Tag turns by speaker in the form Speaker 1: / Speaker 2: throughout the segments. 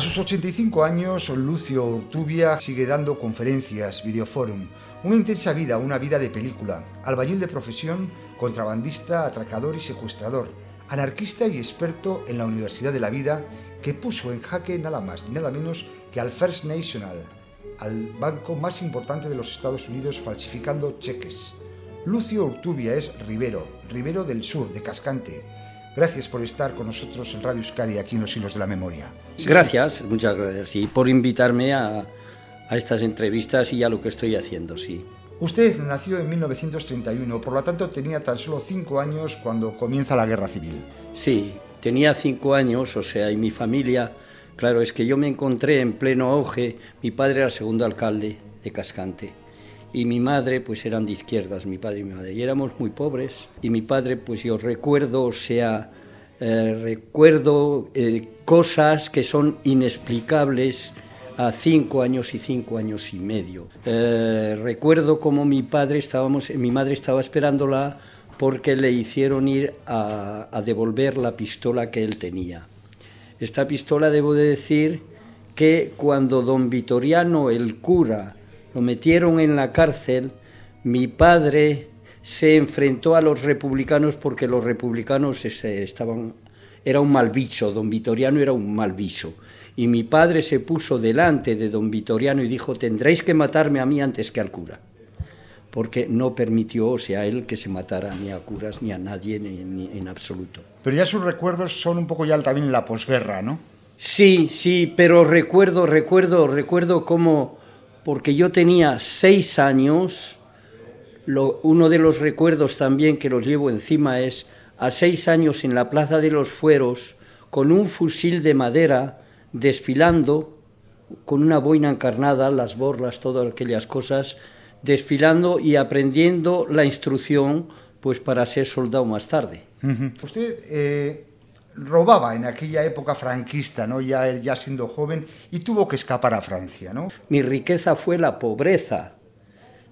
Speaker 1: A sus 85 años, Lucio Urtubia sigue dando conferencias, videoforum, una intensa vida, una vida de película, albañil de profesión, contrabandista, atracador y secuestrador, anarquista y experto en la Universidad de la Vida, que puso en jaque nada más ni nada menos que al First National, al banco más importante de los Estados Unidos falsificando cheques. Lucio Urtubia es Rivero, Rivero del Sur, de Cascante, Gracias por estar con nosotros en Radio Euskadi, aquí en los Hilos de la Memoria.
Speaker 2: Gracias, muchas gracias, y por invitarme a, a estas entrevistas y a lo que estoy haciendo, sí.
Speaker 1: Usted nació en 1931, por lo tanto tenía tan solo cinco años cuando comienza la guerra civil.
Speaker 2: Sí, tenía cinco años, o sea, y mi familia, claro, es que yo me encontré en pleno auge, mi padre era segundo alcalde de Cascante y mi madre pues eran de izquierdas, mi padre y mi madre, y éramos muy pobres y mi padre pues yo recuerdo, o sea, eh, recuerdo eh, cosas que son inexplicables a cinco años y cinco años y medio. Eh, recuerdo como mi padre estábamos, mi madre estaba esperándola porque le hicieron ir a, a devolver la pistola que él tenía. Esta pistola debo de decir que cuando don Vitoriano, el cura, lo metieron en la cárcel, mi padre se enfrentó a los republicanos porque los republicanos estaban era un mal bicho, don Vitoriano era un mal bicho. Y mi padre se puso delante de don Vitoriano y dijo, tendréis que matarme a mí antes que al cura. Porque no permitió, o sea, él que se matara ni a curas ni a nadie ni, en absoluto.
Speaker 1: Pero ya sus recuerdos son un poco ya también en la posguerra, ¿no?
Speaker 2: Sí, sí, pero recuerdo, recuerdo, recuerdo cómo porque yo tenía seis años, uno de los recuerdos también que los llevo encima es a seis años en la Plaza de los Fueros, con un fusil de madera, desfilando, con una boina encarnada, las borlas, todas aquellas cosas, desfilando y aprendiendo la instrucción pues para ser soldado más tarde.
Speaker 1: Usted eh, robaba en aquella época franquista, ¿no? Ya, ya siendo joven, y tuvo que escapar a Francia, ¿no?
Speaker 2: Mi riqueza fue la pobreza.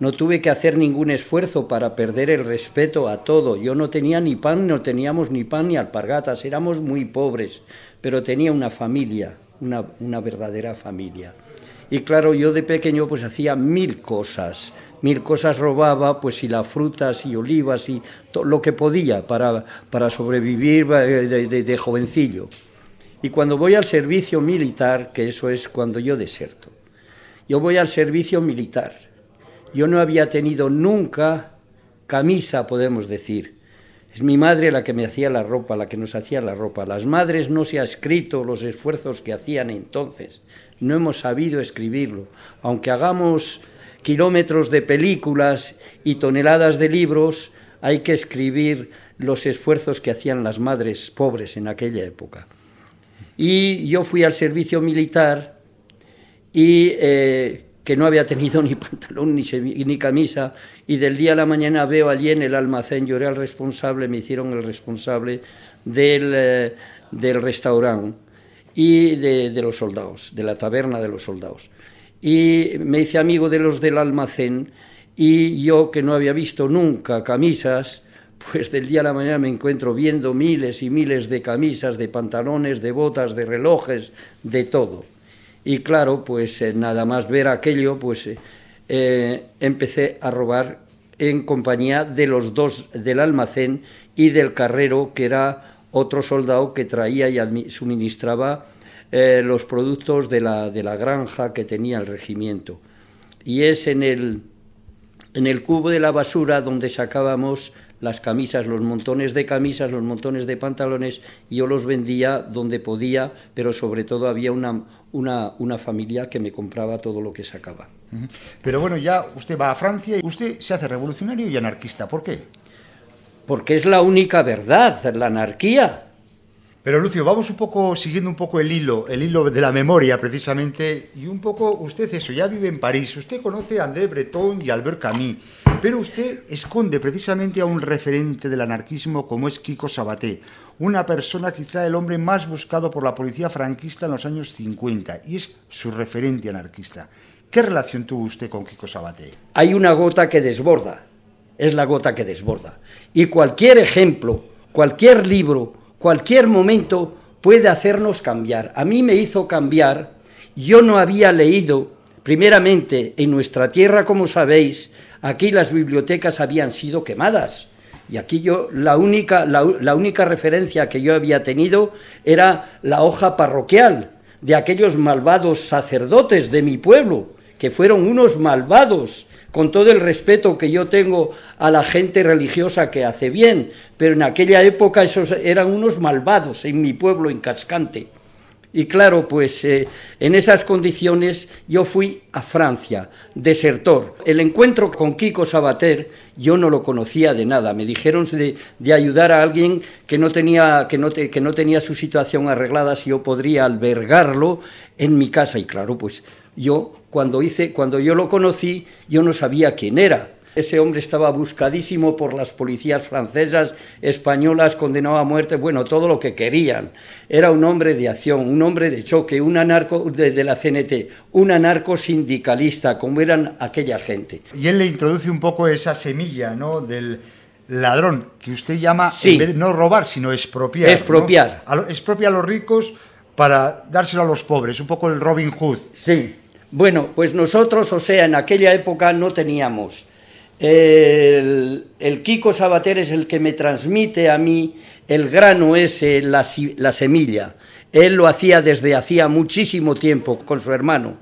Speaker 2: No tuve que hacer ningún esfuerzo para perder el respeto a todo. Yo no tenía ni pan, no teníamos ni pan ni alpargatas, éramos muy pobres, pero tenía una familia, una, una verdadera familia. Y claro, yo de pequeño pues hacía mil cosas mil cosas robaba, pues y las frutas y olivas y todo lo que podía para, para sobrevivir eh, de, de, jovencillo. Y cuando voy al servicio militar, que eso es cuando yo deserto, yo voy al servicio militar. Yo no había tenido nunca camisa, podemos decir. Es mi madre la que me hacía la ropa, la que nos hacía la ropa. Las madres no se ha escrito los esfuerzos que hacían entonces. No hemos sabido escribirlo. Aunque hagamos kilómetros de películas y toneladas de libros, hay que escribir los esfuerzos que hacían las madres pobres en aquella época. Y yo fui al servicio militar y eh, que no había tenido ni pantalón ni, ni, camisa y del día a la mañana veo allí en el almacén, yo era el responsable, me hicieron el responsable del, eh, del restaurante y de, de los soldados, de la taberna de los soldados y me hice amigo de los del almacén y yo que no había visto nunca camisas, pues del día a la mañana me encuentro viendo miles y miles de camisas, de pantalones, de botas, de relojes, de todo. Y claro, pues eh, nada más ver aquello, pues eh, eh, empecé a robar en compañía de los dos del almacén y del carrero, que era otro soldado que traía y suministraba los productos de la, de la granja que tenía el regimiento. Y es en el, en el cubo de la basura donde sacábamos las camisas, los montones de camisas, los montones de pantalones, y yo los vendía donde podía, pero sobre todo había una, una, una, familia que me compraba todo lo que sacaba.
Speaker 1: Pero bueno, ya usted va a Francia y usted se hace revolucionario y anarquista. ¿Por qué?
Speaker 2: Porque es la única verdad, la anarquía.
Speaker 1: Pero Lucio, vamos un poco siguiendo un poco el hilo, el hilo de la memoria precisamente, y un poco usted eso, ya vive en París, usted conoce a André Breton y Albert Camus, pero usted esconde precisamente a un referente del anarquismo como es Kiko Sabaté, una persona quizá el hombre más buscado por la policía franquista en los años 50, y es su referente anarquista. ¿Qué relación tuvo usted con Kiko Sabaté?
Speaker 2: Hay una gota que desborda, es la gota que desborda, y cualquier ejemplo, cualquier libro, cualquier momento puede hacernos cambiar. A mí me hizo cambiar, yo no había leído, primeramente, en nuestra tierra, como sabéis, aquí las bibliotecas habían sido quemadas. Y aquí yo, la única, la, la única referencia que yo había tenido era la hoja parroquial de aquellos malvados sacerdotes de mi pueblo, que fueron unos malvados, con todo el respeto que yo tengo a la gente religiosa que hace bien, pero en aquella época esos eran unos malvados en mi pueblo, en Cascante. Y claro, pues eh, en esas condiciones yo fui a Francia, desertor. El encuentro con Kiko Sabater yo no lo conocía de nada. Me dijeron de, de ayudar a alguien que no, tenía, que, no que no tenía su situación arreglada si yo podría albergarlo en mi casa. Y claro, pues yo cuando, hice, cuando yo lo conocí yo no sabía quién era ese hombre estaba buscadísimo por las policías francesas, españolas, condenado a muerte, bueno, todo lo que querían. Era un hombre de acción, un hombre de choque, un anarco de, la CNT, un anarco sindicalista, como eran aquella gente.
Speaker 1: Y él le introduce un poco esa semilla, ¿no? Del ladrón, que usted llama, no robar, sino expropiar.
Speaker 2: Expropiar.
Speaker 1: Expropia a los ricos para dárselo a los pobres, un poco el Robin Hood.
Speaker 2: Sí. Bueno, pues nosotros, o sea, en aquella época no teníamos el, Kiko Sabater es el que me transmite a mí el grano ese, la, la semilla. Él lo hacía desde hacía muchísimo tiempo con su hermano.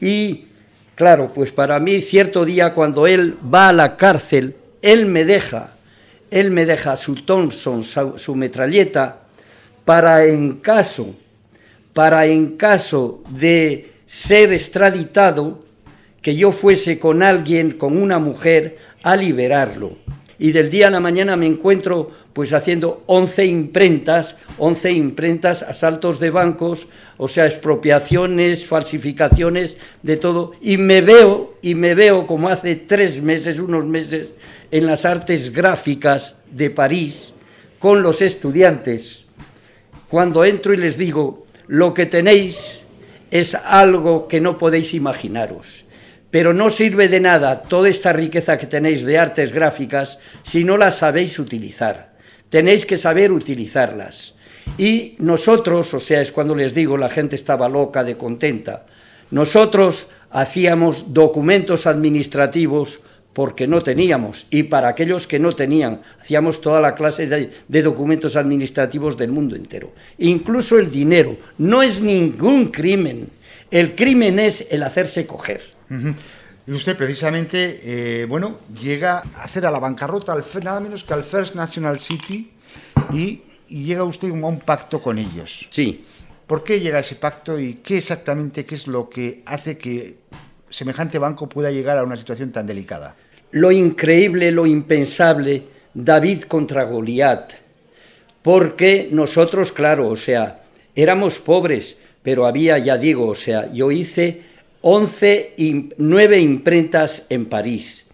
Speaker 2: Y claro, pues para mí cierto día cuando él va a la cárcel, él me deja, él me deja su Thompson, su, su metralleta, para en caso, para en caso de ser extraditado, que yo fuese con alguien, con una mujer, a liberarlo. Y del día a la mañana me encuentro pues haciendo 11 imprentas, 11 imprentas, asaltos de bancos, o sea, expropiaciones, falsificaciones, de todo. Y me veo, y me veo como hace tres meses, unos meses, en las artes gráficas de París, con los estudiantes, cuando entro y les digo, lo que tenéis es algo que no podéis imaginaros pero no sirve de nada toda esta riqueza que tenéis de artes gráficas si no las sabéis utilizar. Tenéis que saber utilizarlas. Y nosotros, o sea, es cuando les digo, la gente estaba loca de contenta, nosotros hacíamos documentos administrativos porque no teníamos, y para aquellos que no tenían, hacíamos toda la clase de, documentos administrativos del mundo entero. Incluso el dinero no es ningún crimen, el crimen es el hacerse coger.
Speaker 1: Y usted precisamente, eh, bueno, llega a hacer a la bancarrota nada menos que al First National City y, llega usted a un pacto con ellos.
Speaker 2: Sí.
Speaker 1: ¿Por qué llega ese pacto y qué exactamente qué es lo que hace que semejante banco pueda llegar a una situación tan delicada?
Speaker 2: Lo increíble, lo impensable, David contra Goliat. Porque nosotros, claro, o sea, éramos pobres, pero había, ya digo, o sea, yo hice 11 y 9 imprentas en París.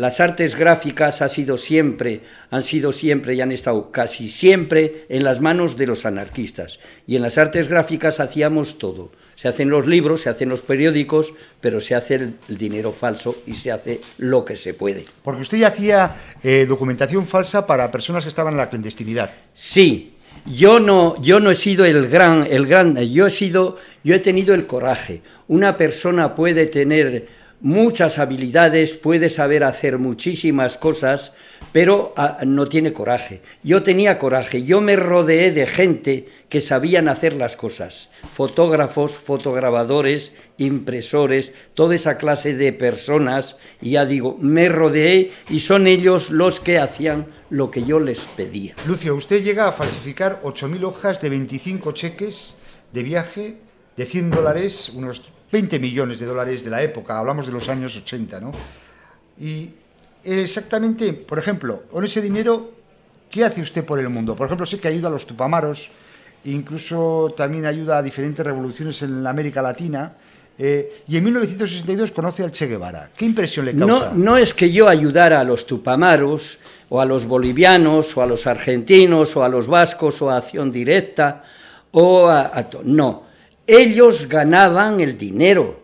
Speaker 2: Las artes gráficas han sido siempre, han sido siempre y han estado casi siempre en las manos de los anarquistas. Y en las artes gráficas hacíamos todo. Se hacen los libros, se hacen los periódicos, pero se hace el, dinero falso y se hace lo que se puede.
Speaker 1: Porque usted ya hacía eh, documentación falsa para personas que estaban en la clandestinidad.
Speaker 2: Sí, yo no, yo no he sido el gran, el gran, yo he sido, yo he tenido el coraje. Una persona puede tener muchas habilidades, puede saber hacer muchísimas cosas, pero ah, no tiene coraje. Yo tenía coraje, yo me rodeé de gente que sabían hacer las cosas, fotógrafos, fotograbadores, impresores, toda esa clase de personas, y ya digo, me rodeé y son ellos los que hacían lo que yo les pedía.
Speaker 1: Lucio, usted llega a falsificar 8.000 hojas de 25 cheques de viaje de 100 dólares, unos 20 millones de dólares de la época, hablamos de los años 80, ¿no? Y exactamente, por ejemplo, con ese dinero, ¿qué hace usted por el mundo? Por ejemplo, sé que ayuda a los tupamaros, incluso también ayuda a diferentes revoluciones en la América Latina. Eh, y en 1962 conoce al Che Guevara. ¿Qué impresión le
Speaker 2: causa? No, no es que yo ayudara a los tupamaros, o a los bolivianos, o a los argentinos, o a los vascos, o a Acción Directa, o a... a no, ellos ganaban el dinero.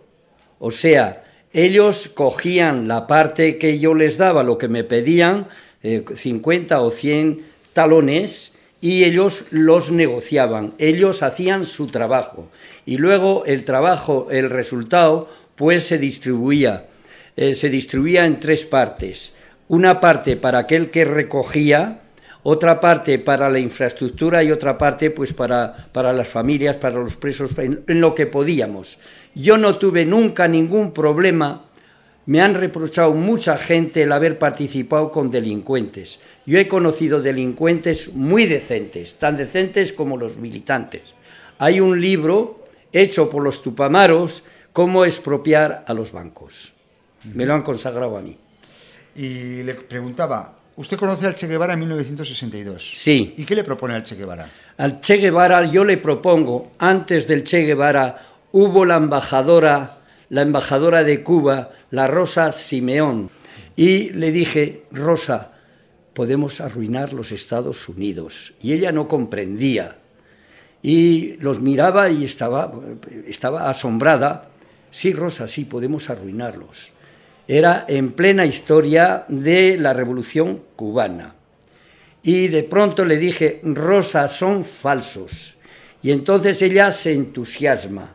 Speaker 2: O sea, ellos cogían la parte que yo les daba, lo que me pedían, 50 eh, o 100 talones, y ellos los negociaban, ellos hacían su trabajo y luego el trabajo, el resultado, pues se distribuía, eh, se distribuía en tres partes. Una parte para aquel que recogía, otra parte para la infraestructura y otra parte pues para, para las familias, para los presos, en lo que podíamos. Yo no tuve nunca ningún problema me han reprochado mucha gente el haber participado con delincuentes. Yo he conocido delincuentes muy decentes, tan decentes como los militantes. Hay un libro hecho por los tupamaros, Cómo expropiar a los bancos. Me lo han consagrado a mí.
Speaker 1: Y le preguntaba, usted conoce al Che Guevara en 1962.
Speaker 2: Sí.
Speaker 1: ¿Y qué le propone al Che Guevara?
Speaker 2: Al Che Guevara yo le propongo, antes del Che Guevara hubo la embajadora la embajadora de Cuba, la Rosa Simeón, y le dije, Rosa, podemos arruinar los Estados Unidos. Y ella no comprendía. Y los miraba y estaba, estaba asombrada. Sí, Rosa, sí, podemos arruinarlos. Era en plena historia de la Revolución cubana. Y de pronto le dije, Rosa, son falsos. Y entonces ella se entusiasma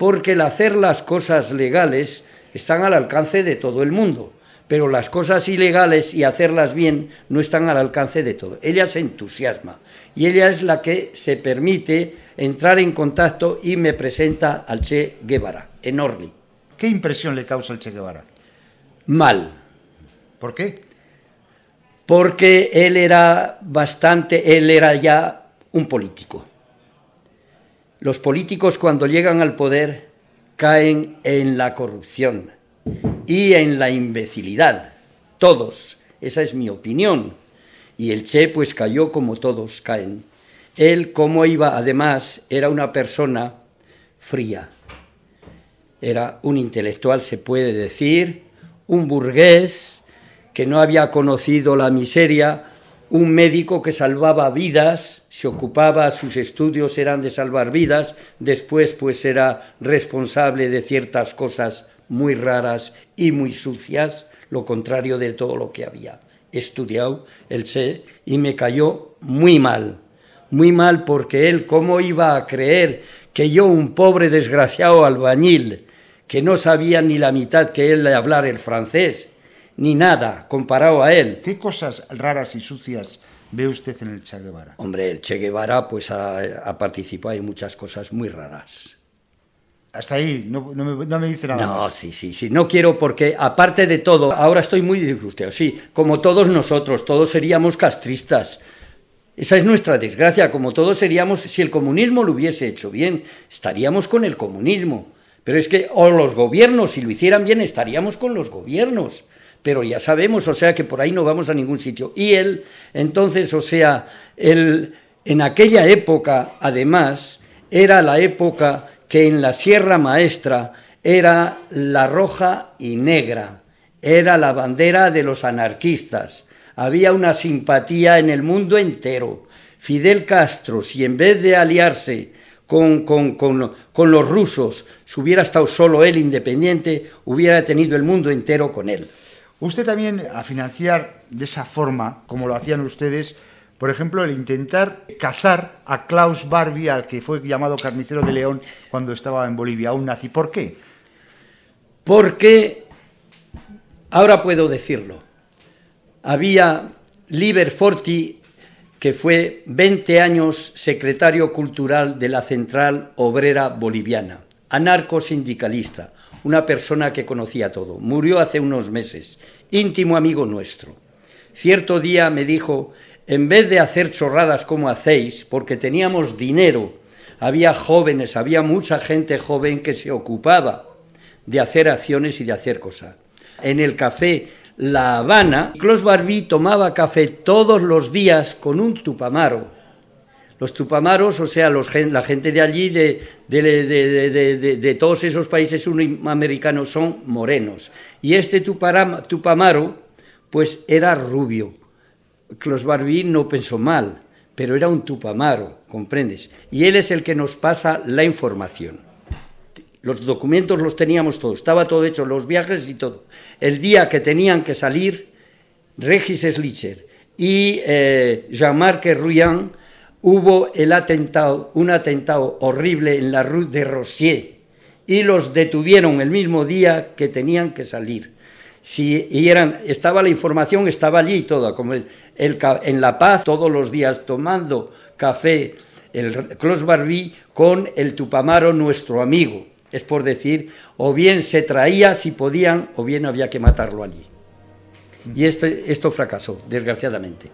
Speaker 2: porque el hacer las cosas legales están al alcance de todo el mundo, pero las cosas ilegales y hacerlas bien no están al alcance de todo. Ella se entusiasma y ella es la que se permite entrar en contacto y me presenta al Che Guevara en Orly.
Speaker 1: ¿Qué impresión le causa el Che Guevara?
Speaker 2: Mal.
Speaker 1: ¿Por qué?
Speaker 2: Porque él era bastante, él era ya un político los políticos cuando llegan al poder caen en la corrupción y en la imbecilidad. Todos. Esa es mi opinión. Y el Che pues cayó como todos caen. Él, como iba, además, era una persona fría. Era un intelectual, se puede decir, un burgués que no había conocido la miseria, un médico que salvaba vidas, se ocupaba, sus estudios eran de salvar vidas, después pues era responsable de ciertas cosas muy raras y muy sucias, lo contrario de todo lo que había estudiado el Che, y me cayó muy mal, muy mal porque él, ¿cómo iba a creer que yo, un pobre desgraciado albañil, que no sabía ni la mitad que él de hablar el francés, ni nada comparado a él.
Speaker 1: ¿Qué cosas raras y sucias ve usted en el Che Guevara?
Speaker 2: Hombre, el Che Guevara pues ha, participado en muchas cosas muy raras.
Speaker 1: Hasta ahí, no, me, dice nada.
Speaker 2: No, sí, sí, sí. No quiero porque, aparte de todo, ahora estoy muy disgustado. Sí, como todos nosotros, todos seríamos castristas. Esa es nuestra desgracia, como todos seríamos, si el comunismo lo hubiese hecho bien, estaríamos con el comunismo. Pero es que, o los gobiernos, si lo hicieran bien, estaríamos con los gobiernos pero ya sabemos, o sea, que por ahí no vamos a ningún sitio. Y él, entonces, o sea, él, en aquella época, además, era la época que en la Sierra Maestra era la roja y negra, era la bandera de los anarquistas. Había una simpatía en el mundo entero. Fidel Castro, si en vez de aliarse con, con, con, los rusos, si hubiera estado solo él independiente, hubiera tenido el mundo entero con él.
Speaker 1: Usted también a financiar de esa forma, como lo hacían ustedes, por ejemplo, el intentar cazar a Klaus Barbie, al que fue llamado carnicero de León cuando estaba en Bolivia, un nazi. ¿Por qué?
Speaker 2: Porque, ahora puedo decirlo, había Liber Forti, que fue 20 años secretario cultural de la Central Obrera Boliviana, anarco-sindicalista, una persona que conocía todo. Murió hace unos meses, íntimo amigo nuestro. Cierto día me dijo, en vez de hacer chorradas como hacéis, porque teníamos dinero, había jóvenes, había mucha gente joven que se ocupaba de hacer acciones y de hacer cosas. En el café La Habana, Clos Barbí tomaba café todos los días con un tupamaro los tupamaros, o sea, la gente de allí, de, todos esos países americanos, son morenos. Y este tupamaro, pues era rubio. Clos Barbie no pensó mal, pero era un tupamaro, ¿comprendes? Y él es el que nos pasa la información. Los documentos los teníamos todos, estaba todo hecho, los viajes y todo. El día que tenían que salir, Regis Slicher y eh, Jean-Marc Rouillan hubo el atentado, un atentado horrible en la Rue de Rossier y los detuvieron el mismo día que tenían que salir. Si, y eran, estaba la información, estaba allí y todo, como el, en La Paz todos los días tomando café, el Clos Barbie con el Tupamaro, nuestro amigo. Es por decir, o bien se traía si podían, o bien había que matarlo allí. Y esto, esto fracasó, desgraciadamente.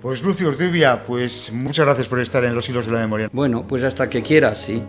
Speaker 1: Pues Lucio Ortubia, pues muchas gracias por estar en los hilos de la memoria.
Speaker 2: Bueno, pues hasta que quieras, sí.